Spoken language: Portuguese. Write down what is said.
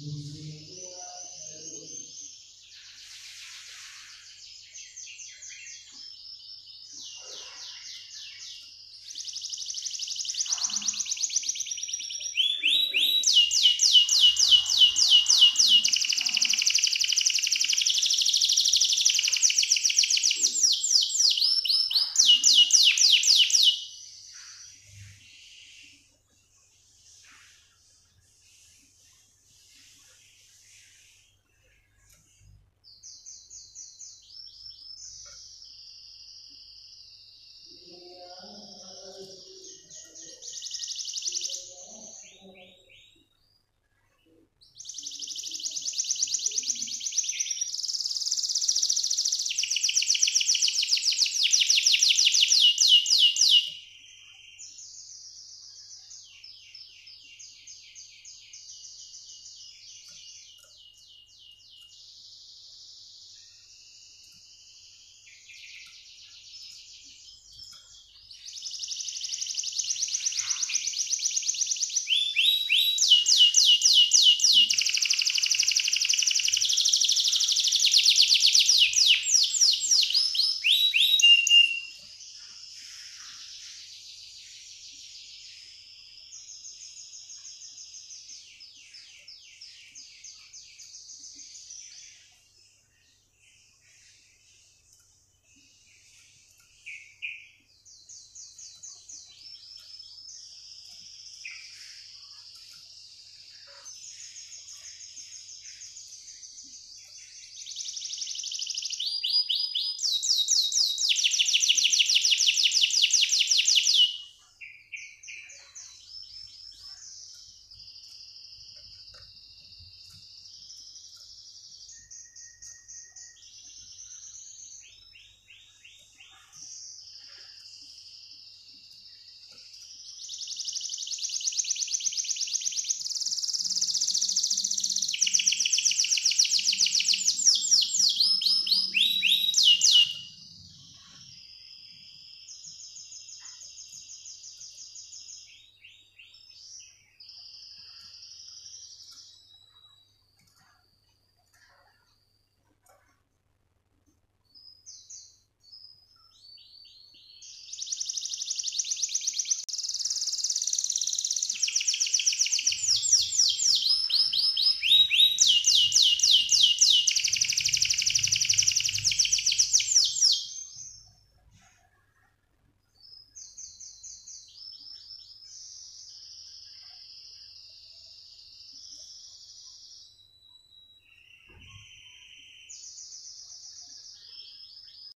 Música